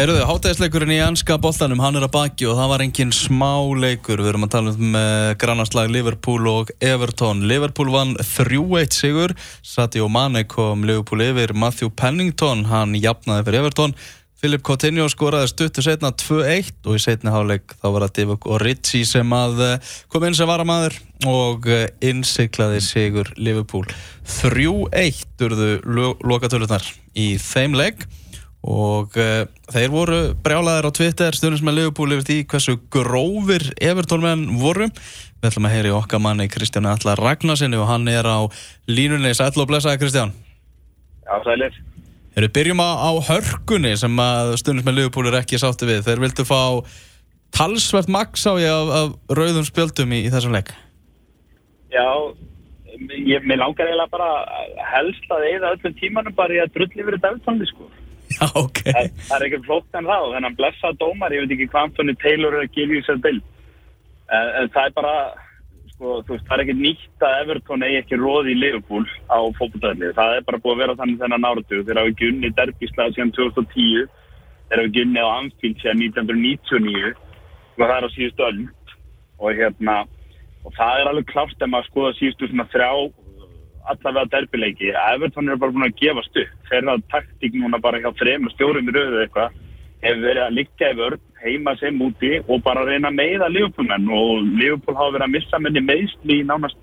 Heyrðu, hátæðisleikurinn í anska boltanum, hann er að baki og það var engin smá leikur. Við erum að tala um uh, grannarslag Liverpool og Everton. Liverpool vann 3-1 sigur, Sadio Mane kom Liverpool yfir, Matthew Pennington, hann jafnaði fyrir Everton. Filip Coutinho skoraði stuttu setna 2-1 og í setni háleik þá var það Divock og Ritchie sem að uh, kom inn sem varamæður og uh, innsiklaði sigur Liverpool. 3-1 urðu lo lokatöluðnar í þeim legg og uh, þeir voru brjálæðir á Twitter stundins með Liverpool yfir því hversu grófir Evertón-menn voru. Við ætlum að heyri okkar manni Kristján Allar Ragnarsinni og hann er á línunni. Sæl og blessaði Kristján. Já, sælir. Erum byrjum á, á hörkunni sem að stundins með Liverpool er ekki sátti við. Þeir vildu fá talsvert maks á ég af, af rauðum spjöldum í, í þessum legg Já, ég, mér langar eiginlega bara helst að eigða öllum tímanum bara í að drulli verið deltandi sko Já, ok Það, það er ekkert flott en það og þennan blessa dómar, ég veit ekki hvað Antoni Taylor er að gefa í sér bild. En, en það er bara, sko, þú veist, það er ekkert nýtt að Everton eigi ekki róði í Liverpool á fókbútæðli. Það er bara búið að vera þannig þennan áratu. Þeir hafa unni derbíslaði síðan 2010, þeir hafa unni á Anfield síðan 1999 og það er á síðustu öll. Og hérna, og það er alveg klárt ef maður skoða síðustu svona þrjá allavega derbileiki að Everton eru bara búin að gefast upp þeirra taktík núna bara hjá þrejum stjórum í rauðu eitthvað hefur verið að liggja yfir heima sem úti og bara reyna að meiða Liverpoolmenn og Liverpool hafa verið að missa menni meðsli í nánast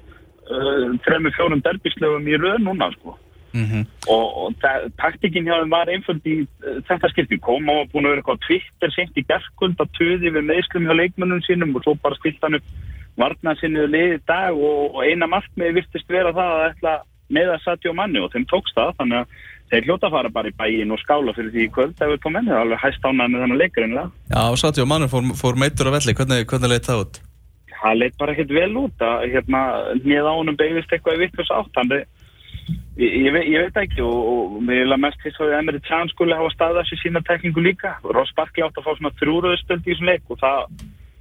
uh, þrejum fjórum derbislöfum í rauðu núna sko. mm -hmm. og, og taktíkin hjá þeim var einföld í uh, þetta skipti kom og búin að vera eitthvað Twitter sent í gerðkvöld að töði við meðslum hjá leikmennum sínum og svo bara stilt hann upp varnasinniðu liði dag og, og eina markmiði virtist vera það að ætla með að satja á manni og þeim tókst það þannig að þeir hljóta að fara bara í bæin og skála fyrir því í kvöld ef við tóum menni, það er alveg hæst ánað með þannig leikur einlega. Já, Satjó Manu fór, fór meittur á velli, hvernig, hvernig leitt það út? Það leitt bara ekkert vel út að hérna nýða ánum beigðist eitthvað í vittus átt, þannig ég, ég, ég veit ekki og, og mér vil að mest þess að Emre Can skuli hafa staðið þessi sína tekningu líka. Ross Barkley átt að fá svona þrjúröðustöld í þessum leik og það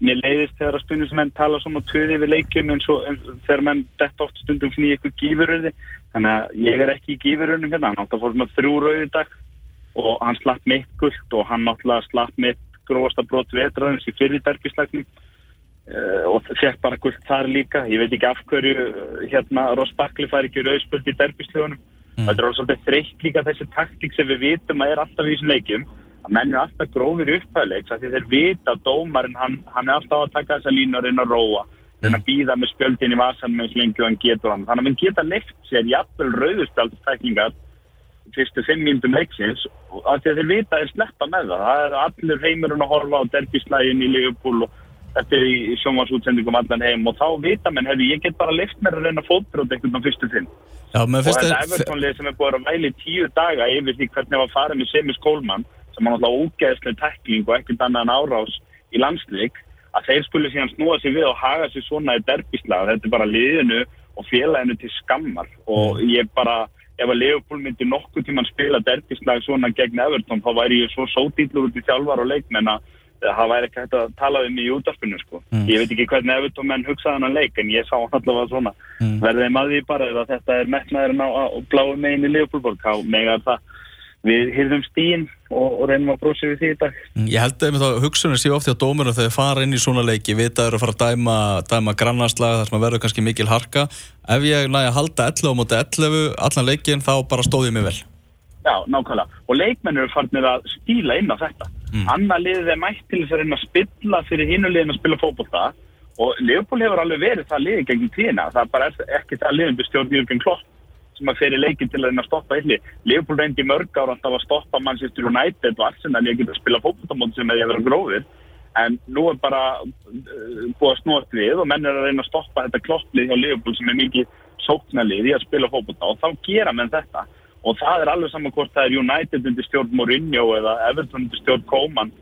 mér leiðist þegar að stundismenn tala svona töði við leikjum eins og en, þegar menn detta oft stundum fyrir eitthvað gífuröði þannig að ég er ekki í gífuröðunum hérna hann átt að fór svona þrjú rauði dag og hann slapp mitt gullt og hann náttúrulega slapp mitt grófasta brot vetraðins í fyrir derbislagning uh, og fekk bara gullt þar líka. Ég veit ekki af hverju hérna Ross Barkley fær ekki rauðspöld í derbislögunum mm. þetta er alveg svolítið þreytt líka þessi taktík sem við vitum að er alltaf í þessum leikjum að menn er alltaf grófir upphæðleik því þeir vita að dómarinn hann, hann er alltaf að taka þessa línu og reyna að róa. Reyna að býða með spjöldin í vasan með slengi og hann getur hann. Þannig að hann geta neitt sér jafnvel rauðustaldstækningar fyrstu fimm mínutum leiksins og þeir vita að þeir sleppa með það. Það er allir heimurinn að horfa á derbíslægin í Liverpool og þetta er í sjónvarsútsendingum allan heim og þá vita menn hefur ég get bara lift mér að reyna fótbrót einhvern á fyrstu fimm. Já, og þetta Evertónlið sem er búin að væli tíu daga yfir því hvernig það var farið með Semi Skólmann sem var náttúrulega ógeðslega tekling og ekkert annað en árás í landsleik að þeir skulle síðan snúa sig við og haga sig svona í derbíslega þetta er bara liðinu og félaginu til skammar og ég bara ef að Leopold myndi nokkuð tíman spila derbíslega svona gegn Everton þá væri ég svo sótýtlur út í þjálfar og leikmenn að það væri ekki hægt að tala um í útarpinu sko. Mm. Ég veit ekki hvernig Everton menn hugsaði hann að leik en ég sá hann allavega svona mm. verðið maður því bara ef þetta er metnaðurinn á, á bláu megin í Leopoldborg þá megar það við hyrðum stíin og, og reynum að brósi við því í dag. Ég held að þá hugsunir séu ofti á dómurinn þegar þeir fara inn í svona leiki, vita að fara að dæma, dæma grannarslag þar sem verður kannski mikil harka. Ef ég næði að halda 11 á móti 11 allan leikin þá bara stóð ég mig vel. Já, nákvæmlega. Og leikmenn eru farnir að stíla inn á þetta. Mm. Anna liðið er mætt til þess að reyna að spilla fyrir hinulegin að spila fókbólta og Leopold hefur alveg verið það liðið gegn tína. Það er bara ekki það liðin bestjórn sem að fyrir leikin til að reyna að stoppa illi. Leopold reyndi mörg ára alltaf að stoppa Manchester United og Arsenal ég geta að spila fókbóltamóti sem hefur verið grófir en nú er bara uh, búið að snúast við og menn er að reyna að stoppa þetta klopplið hjá Leopold sem er mikið sóknarlið í að spila fókbólta og þá gera menn þetta og það er alveg saman hvort það er United undir stjórn Mourinho eða Everton undir stjórn Koeman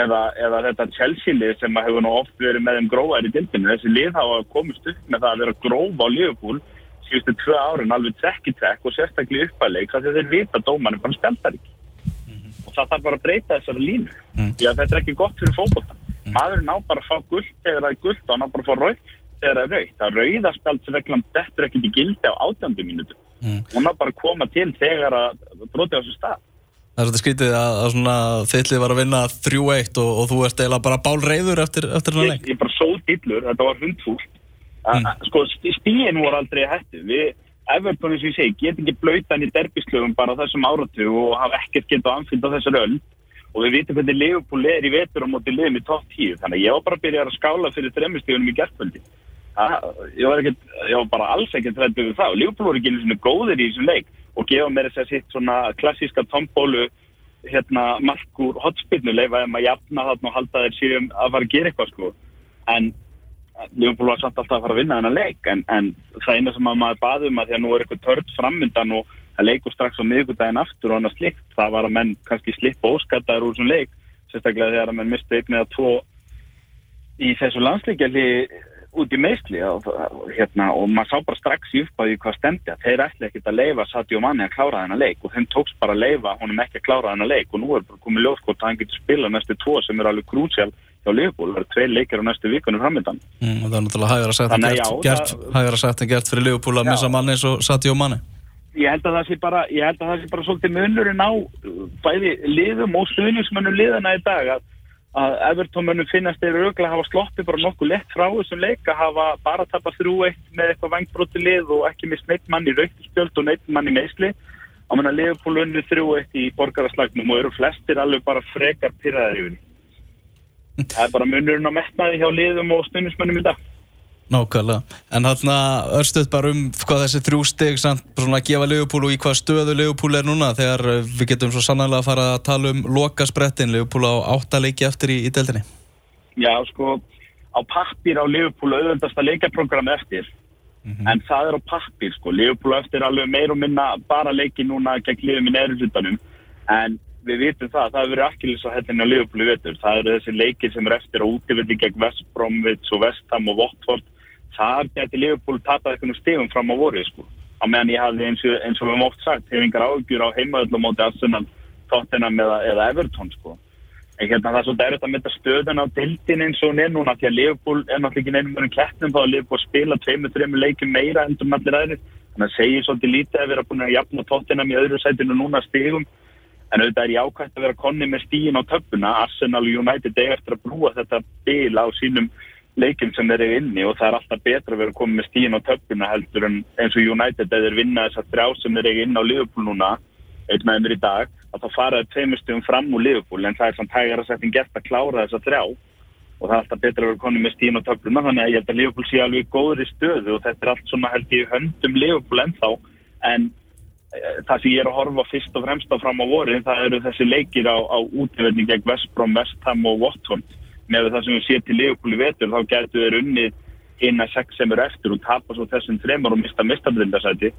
eða, eða þetta Chelsea-lið sem hefur nú oft verið með þeim gróðar í dildinu. Þessi lið hafa komist upp með það að vera gróf á Liverpool síðustu tvö árin alveg trekk í trekk og sérstaklega uppæðleik þannig að þeir vita að dómarinn bara spjaldar ekki. Mm -hmm. Og það þarf bara að breyta þessari línu. Mm -hmm. Því að þetta er ekki gott fyrir fókbóta. Mm -hmm. Maðurinn á bara að fá gullt þegar það er gullt og hann á bara að fá rauð þegar það er rauð. Það rauðarspjaldsreglan dettur ekkert í gildi á átjöndu mínutu. Mm. Hún á bara að koma til þegar að broti á þessu stað. Það er svolítið skrítið að, að svona þittlið var að vinna 3-1 og, og þú ert eiginlega bara bálreiður eftir, eftir Ég, ég bara sóð dillur, þetta var hundfúlt. Mm. Sko, st- stíin voru aldrei hættu. Við, Everton, eins og ég segi, get ekki blöytan í derbislögum bara þessum áratu og hafa ekkert getað anfyllt á þessar öll. Og við vitum hvernig Liverpool er í vetur á móti liðum í topp 10. Þannig að ég var bara að byrja að skála fyrir þremmustíðunum í gerðkvöldi. Ég var, ekkert, ég var bara alls ekkert hræddur við það. Liverpool voru ekki einu svona góðir í þessum leik og gefa mér þess að sitt svona klassíska tombólu hérna markur hotspinnu leifa þeim að jafna þarna og halda þeir síðan að fara að gera eitthvað sko. En Liverpool var samt alltaf að fara að vinna þennan leik en, en það eina sem að maður baði um að því að nú er eitthvað tört frammyndan og það leikur strax á miðgudaginn aftur og annað slikt, það var að menn kannski slippa óskattaður úr þessum leik sérstaklega þegar að menn misti einn eða tvo í þessu landsleikjali út í meðsli og, hérna, og maður sá bara strax í uppáði hvað stemdi að þeir ætla ekkert að leifa Sadio Mane að klára þennan leik og þeim tóks bara að leifa honum ekki að klára þennan leik og nú er bara komið ljóskot að hann getur spila næstu tvo sem er alveg krúsjál hjá Liverpool, það eru tvei leikir á næstu vikunum framöndan Mm, og það er náttúrulega hægara sagt en að gert, já, gert, það- sagt en gert fyrir Liverpool að Já. missa manni eins og Sadio Mane. ég held að það sé bara, ég held að það sé bara svolítið munurinn á bæði liðum og stuðnismönnum liðana í dag að, að Everton-mönnum finnast þeir örgulega hafa sloppið bara nokkuð lett frá þessum leik að hafa bara tapast þrjú eitt með eitthvað vangbróti lið og ekki mist neitt mann í raukturspjöld og neitt mann í meðsli á menna Liverpool unni þrjú eitt í borgaraslagnum og eru flestir alveg bara frekar því. Það er bara munurinn á metnaði hjá liðum og stuðnismönnum í dag. Nákvæmlega. En þarna örstuð bara um hvað þessi þrjú stig samt að gefa Liverpool og í hvað stöðu Liverpool er núna þegar við getum svo sannlega að fara að tala um lokasprettin Liverpool á átta leiki eftir í, í deildinni. Já, sko, á pappir á Liverpool auðvöldast að leikaprogram eftir en það er á pappir, sko á eftir alveg meir og minna bara leiki núna gegn liðum í neðurhlutanum en við vitum það, það hefur verið akkilis á hellinni á í vetur, það eru þessi leikir sem er eftir á útivilli gegn West Bromwich og West Ham og Watford þar geti Liverpool tapað einhvern stegum fram á vorið, sko á meðan ég hafði eins og, eins og við höfum oft sagt hef yngar áhugjur á heimaðöldum móti Arsenal, Tottenham eða, eða Everton, sko En hérna það er svolítið erfitt að mynda stöðun á dildin eins og er núna því að Liverpool er náttúrulega ekki neinum verið keppnum þá að Liverpool spila tveimur, þreimur leikjum meira. Þannig að segja svolítið lítið að vera búin að jafna tóttinam í öðru sætinu núna stigum. En auðvitað er jákvæmt að vera konni með stígin á töppuna. Arsenal og United eiga eftir að brúa þetta bil á sínum leikum sem þeir eru inni og það er alltaf betra að vera komið með stígin á töppuna heldur en eins og United eða vinna þessar þrjá sem þeir eru inn á Liverpool núna einn með þeim er í dag, að þá fara þeir tveimur stugum fram úr Liverpool, en það er samt hægara setting gert að klára þessa þrjá. Og það er alltaf betra að vera konið með stíðin og töfluna. Þannig að ég held að Liverpool sé alveg góðri stöðu og þetta er allt svona held ég höndum Liverpool ennþá. En það sem ég er að horfa fyrst og fremst á fram á vorin það eru þessi leikir á, á útíðverðning gegn West Brom, West Ham og Watford. Með það sem við séum til Liverpool í vetur þá getur þeir unnið inn að sex sem eru eftir og tapa svo þessum þremur og mista mistabildasæti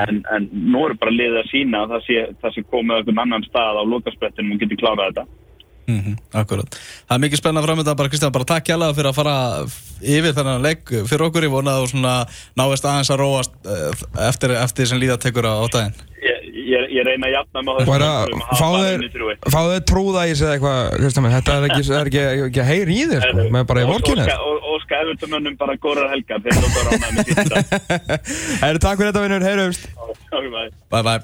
en, en nú er bara liðið að sína að það sé komið á einhvern annan stað á lokasprettinum og getur klárað þetta Mm -hmm, akkurat. Það er mikið spennað framönda bara Kristján, bara takk hjálpa fyrir að fara yfir þennan legg fyrir okkur. Ég vonaði að þú svona náist aðeins að róast eh, eftir, eftir sem líða tekur á, daginn. ég, ég, ég reyna að jafna með Og er þessum að öllum að fá hafa þeir, unnið þrjú eitt. fá þeir trúða í sig eitthvað, Kristján þetta er ekki, er ekki, ekki að heyri í þér, sko, með bara í vorkinu. og- og- og skæðvöldumönnum bara górar helgar þeir eru bara ánægð með Herru, takk fyrir þetta, vinnur, heyrumst. Bye bye.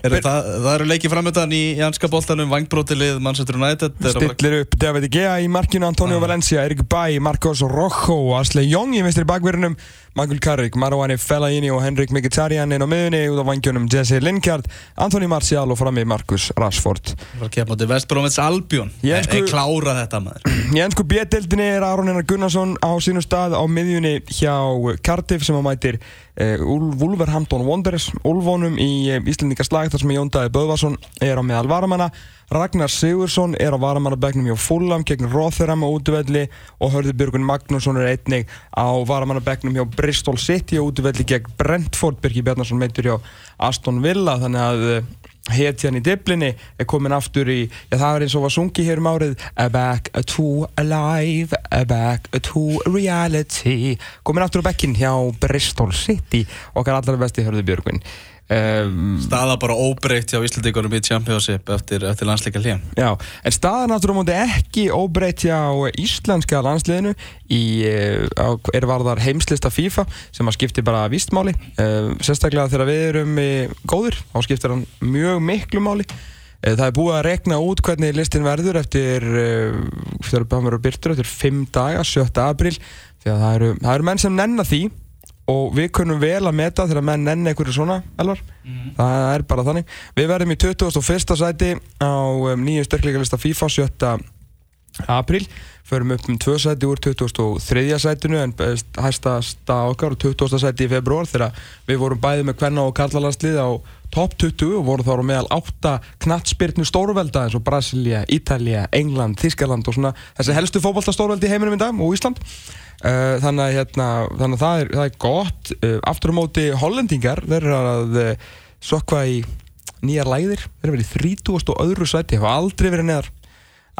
Er, það, það eru leikið framöndan í janska boltanum, vangbrótilið, Manchester United. Stillir upp David Gea í markinu, Antonio Valencia, Erik Bay, Marcos Rojo, Asle Jong í vinstri bakverðinum, Michael Carrick, Marwani Fellaini og Henrik Mkhitaryan inn á miðunni, út á vangjunum Jesse Lingard, Anthony Martial og frammi Marcus Rashford. Það var að kemja átti West Bromwich Albion. Ég Ég sko- klára þetta maður. Í ennsku B-deildinni er Aron Einar Gunnarsson á sínum stað á miðjunni hjá Cardiff sem að mætir uh, Wolverhampton Wanderers Ulfónum í uh, Íslendingaslag þar sem Jón Daði Böðvarsson er á meðal varamanna Ragnar Sigursson er á varamannabæknum hjá Fulham gegn Rotherham á útvelli og Hörður Björgun Magnússon er einnig á varamannabæknum hjá Bristol City á útvelli gegn Brentford. Birgir Bjarnarsson meitur hjá Aston Villa þannig að uh, hetjan í diblinni er komin aftur í, já það er eins og var sungi hér um árið. A back to alive, a back to reality. Komin aftur á bekkin hjá Bristol City okkar allar besti hörðu Björgvin um, Staða bara óbreytt hjá Íslandíkonum í Championship eftir, eftir landsleika hlýjan. Já, en á móti ekki óbreytt hjá íslenska landsliðinu í, eh, er varðar heimslista FIFA sem að skipti bara vistmáli uh, sérstaklega þegar við erum góðir, þá skiptir hann mjög miklu máli Eh, Það er búið að rekna út hvernig listin verður eftir, hann verður byrtur, eftir 5 daga, 7. apríl, því að það eru, það eru menn sem nenna því og við kunum vel að meta þegar menn nenni einhverju svona, Elvar. Það er bara þannig. Við verðum í 21. sæti á um, nýju styrkleikalista FIFA 7. apríl förum upp um tvö sæti úr 23. sætinu en hæstasta okkar og 20. sæti í februar þegar við vorum bæði með kvenna og karlalandslið á top 20 og vorum þá meðal 8 knattspyrnu stórvelda eins og Brasilia, Ítalía, England, Þískaland og svona þessi helstu fótballta stórveldi heiminum í dag og Ísland þannig að hérna, þannig að það er, það er gott. Uh, aftur á móti hollendingar þeir eru að uh, sökva í nýjar læðir, þeir eru verið í 30 og öðru sæti, hafa aldrei verið neðar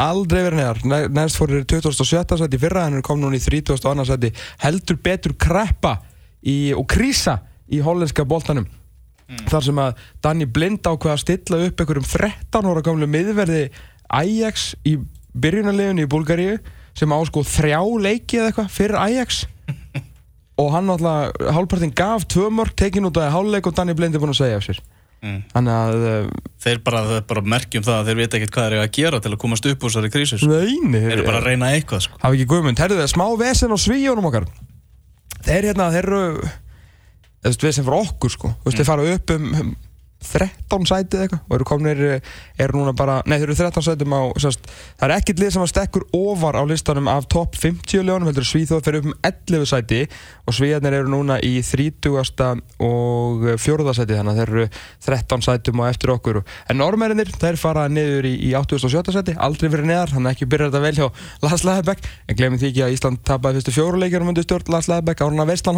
aldrei verið neðar, Næ- næst fór þeir í 27. sæti fyrra en þeir kom núna í 30. og annað sæti, heldur betur kreppa í, og krísa í hollenska boltanum. Þar sem að Danny Blind ákveða að stilla upp einhverjum 13 ára gamlu miðverði Ajax í byrjunarleginu í Búlgaríu sem á sko þrjá leiki eða eitthvað fyrir Ajax og hann náttúrulega hálfpartin gaf tvö mörg tekin út af hálfleik og Danny Blind er búinn að segja af sér Mm. þannig að uh, Þeir bara, þeir bara merkjum það að þeir veit ekkert hvað þeir eru að gera til að komast upp úr þessari krísu sko. neini Þeir eru bara að reyna eitthvað sko. hafa ekki guðmund, herðu það smá vesen á svíjónum okkar þeir hérna, þeir eru þú veist, vesen fyrir okkur sko veist, þeir fara upp um 13 sæti eða eitthvað og eru komnir, eru núna bara nei, þeir eru 13 sætum á, sérst, það er ekkert lið sem að stekkur ofar á listanum af top 50 ljónum, heldur Svíþóð fyrir upp um 11 sæti og Svíðarnir eru núna í 30. og 4. sæti þannig að þeir eru 13 sætum á eftir okkur en normærinir, þeir fara niður í, í 87. sæti, aldrei verið neðar þannig að ekki byrja þetta vel hjá Lars Læðebæk en glemum því ekki að Ísland tapaði fyrstu fjóruleikjarum undir stjórn Lars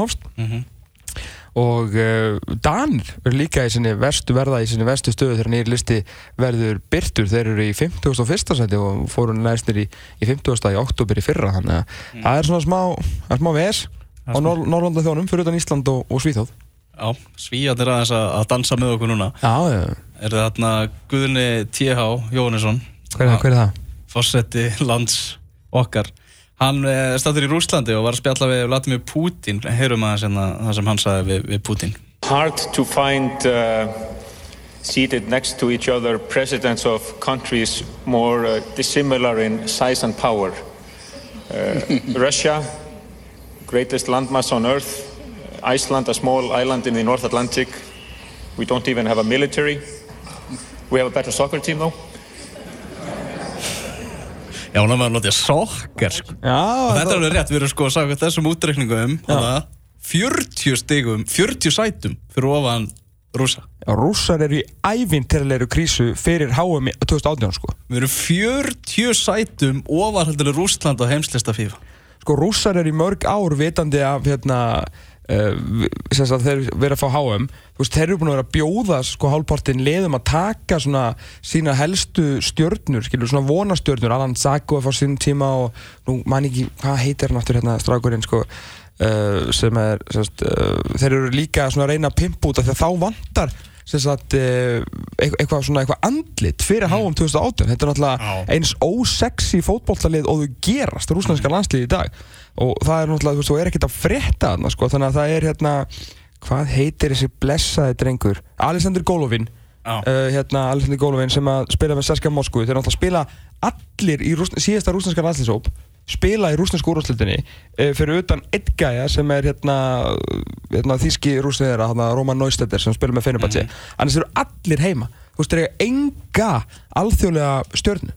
Hofst Mhm. Og uh, Danir eru líka í sinni verstu verða í sinni verstu stöðu þegar nýri listi verður byrtur þeir eru í 51. seti og fóru næstir í, í 50. í oktober í fyrra þannig að það er svona smá, það er smá ves á Nor Norrlanda þjónum fyrir utan Ísland og, og Svíþjóð Já, svíjarnir aðeins að, að dansa með okkur núna Já, já, Er það þarna Guðni T.H. Jóhannesson hver, er- hver er það? Fossetti lands okkar Hann er stættur í Rúslandi og var að spjalla við Vladimir Putin Heyrum aðeins hérna það sem hann sagði við, við Putin hard to find uh, seated next to each other presidents of countries more uh, dissimilar in size and power. Uh, Russia, greatest landmass on earth. Iceland, a small island in the North Atlantic. We don't even have a military. We have a better soccer team though. Já, hann var að notja sokkar sko. Og þetta er alveg rétt, við erum sko að sagja þessum útreikningum hana, 40 stigum, 40 sætum fyrir ofan rúsa Já, rússar eru í ævinterleiru krísu fyrir HM í 2018 sko. Við erum 40 sætum heldur Rússland á heimslista FIFA sko rússar eru í mörg ár vitandi af hérna uh, sem sagt þeir verið að fá HM þú veist, þeir eru búin að vera að bjóða sko hálfpartin liðum að taka svona sína helstu stjörnur, skilur, svona vonastjörnur Alan Sago er fór sín tíma og nú man ekki, hvað heitir hann aftur hérna strákurinn sko uh, sem er sem sagt, uh, þeir eru líka svona að reyna að pimpa út af því að þá vantar sagt eit- eitthvað svona eitthvað andlit fyrir HM 2018 þetta er náttúrulega Já. eins ósexy fótbollalið og þau gerast rúslandska landslið í dag. Og það er náttúrulega, þú þú er ekkert að frétta þarna sko, þannig að það er hérna hvað heitir þessi blessaði drengur? Alexander Golovin. Já. uh, hérna Alexander Golovin sem að spila með Saska Moskvu. Þeir náttúrulega spila allir í rúsn, síðasta rúslandska landslýshóp spila í rúslandsku úrvarslutinni uh, fyrir utan einn gæja sem er hérna, hérna þíski rúsniðara hérna, Roman Neustadter sem spila með Fenerbahce. Mm. annars eru allir heima. Þú veist, þeir eiga enga alþjóðlega stjörnu.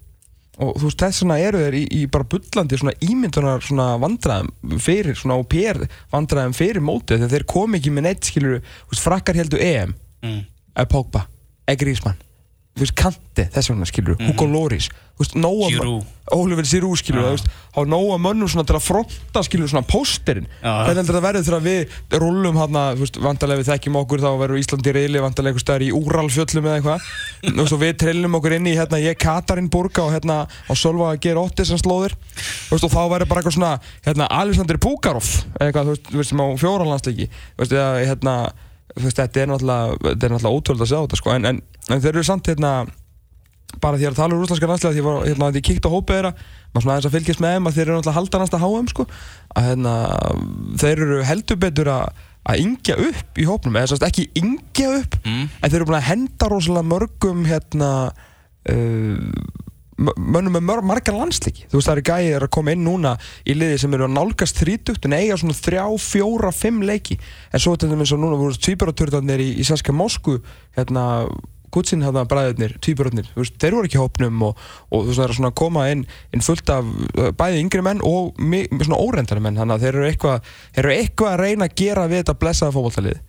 Og þú veist, þess vegna eru þeir í, í bara bullandi svona ímyndunar svona vandræðum fyrir svona og pér vandræðum fyrir mótið þegar þeir kom ekki með neitt skilur, þú veist, frakkar heldur EM. Mm. eða Pogba, Eggerísmann þú veist, Kante, þess vegna skilur Hugo Loris, þú veist, Nóa. Oliver Giroud skilur, Já. þú veist á Nóa mönnum svona til að fronta skilur svona pósterinn, Já. hvernig heldur það verður þegar við rullum hann þú veist, vantarlega við þekkjum okkur þá verður Íslandi reyli, vantarlega einhver staðar í Úralfjöllum eða eitthvað, þú veist, og við trillum okkur inn í hérna, ég Katarinn Burga og hérna á Sölva að gera 8 sem slóðir þú veist, og þá verður bara eitthvað svona hérna, Alexander Pukarov eitthvað, þú veist, sem á fjóralandsleiki þú veist, eða, hérna, veist, þetta er náttúrulega náttúrulega ótrúlega að sjá þetta, sko, en, en, en þeir eru samt, hérna bara því að tala um rúslandska landslega því að ég hérna, ég kíkti á hópið þeirra maður svona aðeins að fylgjast með þeim að þeir eru náttúrulega halda næsta HM sko. Að hérna, þeir eru heldur betur að að yngja upp í hópnum eða sérst ekki yngja upp Mm. en þeir eru búin að henda rosalega mörgum hérna uh, mö- mönnum með margar landsliki þú veist það eru gæðir að koma inn núna í liði sem eru að nálgast þrítugt en eiga svona þrjá, fjóra, fimm leiki. En svo til dæmis og núna voru tvíbaraturðarnir í, í Saska Moskvu hérna Gutsin hafða bræðurnir, tvíburarnir, þeir voru ekki hópnum og, og þú veist það er svona að koma inn, inn fullt af uh, bæði yngri menn og mi, svona órendari menn, þannig að þeir eru eitthvað eitthvað að reyna að gera við þetta blessaða fókváltalið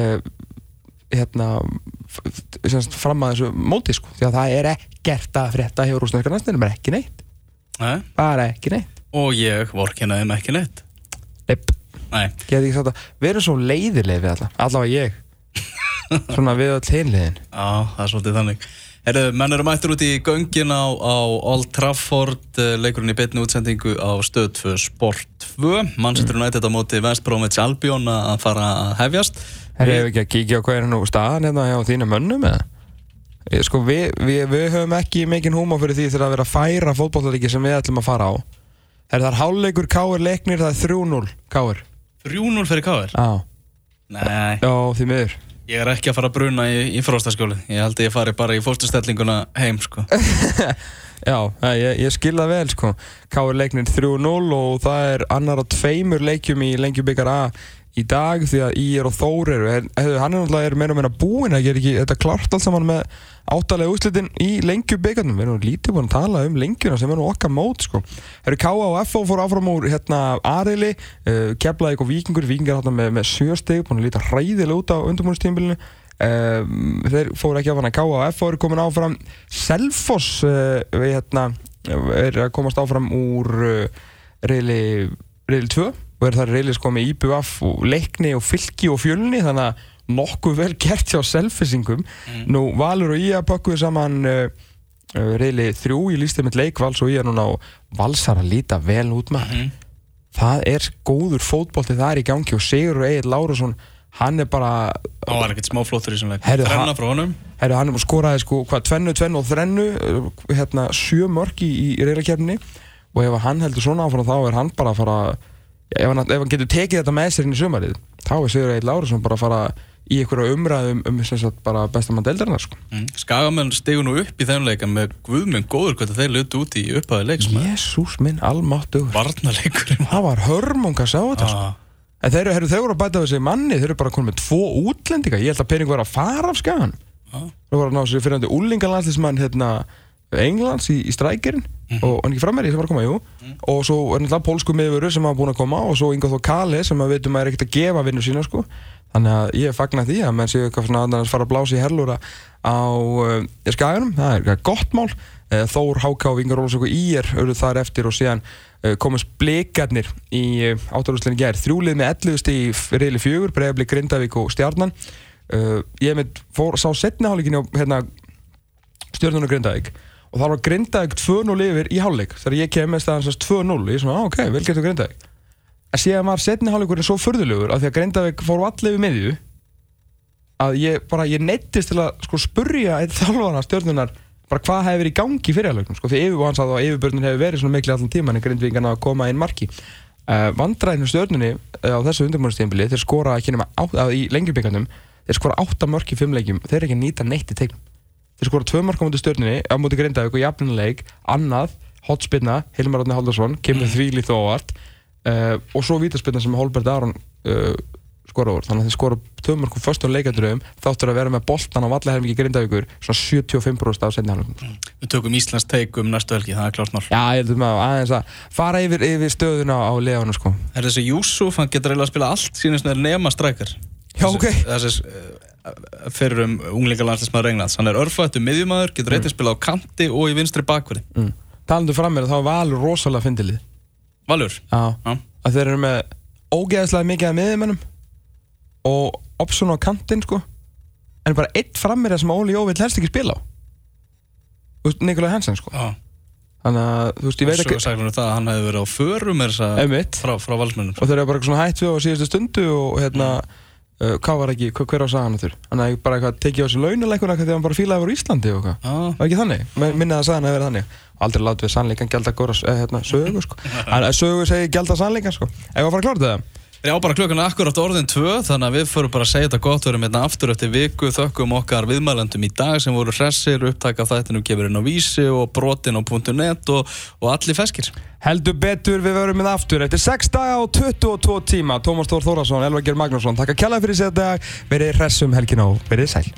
uh, hérna f- semst, fram að þessu móti sko, því að það er ekkert að frétta hjá rúsneska næstunum, er ekki neitt. Nei. bara ekki neitt. Og ég vorkina þeim ekki neitt. Nei, að við erum svo leiðileg við alla, allavega ég svona við öll hinliðin Já, það er svolítið þannig. Herru, menn eru mættur út í göngin á, á Old Trafford eh, leikurinn í beinni útsendingu á stöð 2 Sport 2 Manchester United á móti West Bromwich Albion að fara að hefjast. Herri, hefur ekki að kíkja á hvað er nú staðan hérna hjá þínu mönnum eða? Sko, við, við, við höfum ekki mikinn húma fyrir því þegar að vera að færa fótbollaríki sem við ætlum að fara á. Herri, það er hálfleikur káir leiknir, það er 3-0 káir 3-0 fyrir KR Já, Nei, já, því miður ég er ekki að fara að bruna í, í fróstaskjóli Ég held að ég fari bara í fórstustellinguna heim sko. Já, ég, ég skil það vel sko. Káir leiknir 3-0 og það er annar á tveimur leikjum í lengjubikar A í dag því að Ír og Þór eru er, hann er náttúrulega er meira og meira búinn að gera ekki þetta klart allt saman með áttalega úslitin í lengjubikarnum við erum lítið búin að tala um lengjuna sem er nú okkar mót sko eru K.A. og F.O. fór áfram úr hérna Arili, uh, Keflavík og Víkingur Víkingar hérna með, með sjösteg búin að líta hræðilega út á undirbúinustímbilinu um, þeir fóru ekki af hana K.A. og F.O. eru komin áfram Selfoss uh, við hérna er að komast áfram úr uh, reyli, reyli 2 og er það reyli sko með IBUF og leikni og fylki og fjölni þannig að nokkuð vel gert hjá selfisingum nú Valur og Ía pakkuðu saman uh, uh, reyli 3 í lístið með leik Vals og Ía núna og Valsar að líta vel út maður. Það er góður fótbolti það er í gangi og Sigur Egil Lárusson hann er bara Það var ekkert smá flottur í þessum leik. Þrenna frá honum. Herru, hann skoraði sko, hvað, tvennu, tvennu og þrennu, uh, hérna, sjö mörg í, í reyðarkefni og ef hann heldur svona áfram þá er hann bara að fara, ef hann, ef hann getur tekið þetta með sér inn í sumarið, þá er Sigur Egil Lárusson bara að fara í einhverja umræðum um, bara bestamann deildarinnar, sko. mm. Skagamenn stigu nú upp í þeim leik en með guðminn góður hvað þeir lutu út í upphæði leiks með Jésús minn. Varnarleikurinn Það var hörmung að sjá þetta, sko. ah, En þeir, eru- voru að bæta þessi manni, þeir eru bara konið með tvo útlendinga, ég held að pening var að fara af skagan. ah. Þeir voru að ná sér fyrirhandi úlingalandslismann hérna, Englands í, í strækirinn og hann ekki frammeiri sem var að koma, jú. Og svo er náttúrulega pólsku miðvöru sem hafa búin að koma og svo Ingo Þó Kali sem að veitum að er ekkert að gefa vinnu sína sko. Þannig að ég fagna því að menn séu eitthvað svona að fara að blása í herlúra á uh, skaganum, það er eitthvað gott mál. Uh, Þór, Háká, Ingar Rólasök og Ír eru þar eftir og síðan uh, komast blikarnir í áttarúslinni gær. Þrjúlið með 11 stig í reyli fjögur Breiðabli, Grindavík og Stjarnan. Uh, ég mynd fór, sá setni hálfleikinni á hérna, Stjörnun og Grindavík og þá var Grindavík 2-0 yfir í hálfleik. Þegar ég kem með staðan sérst 2-0 og ég er svona, ah, ok, vel getur Grindavík. En síðan var setni hálfleikurinn svo förðulegur af því að Grindavík fór allir við miðju að ég bara, ég neittist til að sko spurja eitt þjálfana stjörnunar bara hvað hefur verið í gangi fyrir hálfleiknum sko, því yfir, hann sagði að yfirbörnin hefur verið svona miklu allan tíman en Grindvíkana að koma inn marki. Uh, vandræðinu stjörnunni uh, á þessu undirbúinastíðanbili þeir skora ekki nema á, þeir skora tvö mörk á móti stjörnunni á móti Grindavík og jafnileik annað, hotspinna, Hilmar Átni Haldarsson kemur mm. því lítið óvart uh, og svo vítaspinna sem Holbert Aron uh, skora úr, þannig að þeir skora tvö mörk úr föstum leikandröðum, þáttur að vera með boltan á vallahermingi Grindavíkur, svona 75% af setni hálfleikum Við tökum Íslands teik um næstu helgi, það er klart mál. Já, ég heldur maður aðeins að fara yfir, yfir stöðuna á leðunum sko. Er þessi Júsuf, hann getur eiginlega að spila allt sínist Já, ok. Þessi uh, fyrir um unglingalandslismæður Englands. Hann er örfættu miðjumæður, getur eitthvað spila á kanti og í vinstri bakverði mm. Talandu fram með það, þá var Valur rosalega fyndilið. Valur? Já, að þeir eru með ógeðslega mikið af miðjumennum og opsun á kantinn sko. En bara eitt frammir sem Óli Jó vill helst ekki spila á. Nikolai Hansen sko. Já, Þannig að, þú veist, ég veit Svo ekki sagði hann það að hann hefði verið á förum er að frá, frá valsmönnum. Og þeir eru bara svona hætt við á síðustu stundu og hérna uh, hvað var ekki, hver, hver á sagan þurr þannig að ég bara eitthvað tekið á sig launuleikuna þegar hann bara fílaði voru Íslandi og eitthvað. Já, var ekki þannig, minni að sagan að vera þannig. Aldrei látið við sannleikan gælda góra eh, hérna, sögu sko. en sögu segir gælda sannleikan sko. ef að fara að klára þetta Já, bara klukkan er akkurat orðin tvö, þannig að við förum bara að segja þetta gott, við erum hérna aftur eftir viku, þökkum okkar viðmælendum í dag sem voru hressir, upptaka þættinu kemur inn á vísi og brotin á .net og, og allir feskir. Heldur betur við verum með aftur eftir 6 daga og 22 tíma. Tómas Þór Þórasson, Elva Geir Magnússon Takk að kella fyrir sér þetta, verið hressum helgin og verið sæl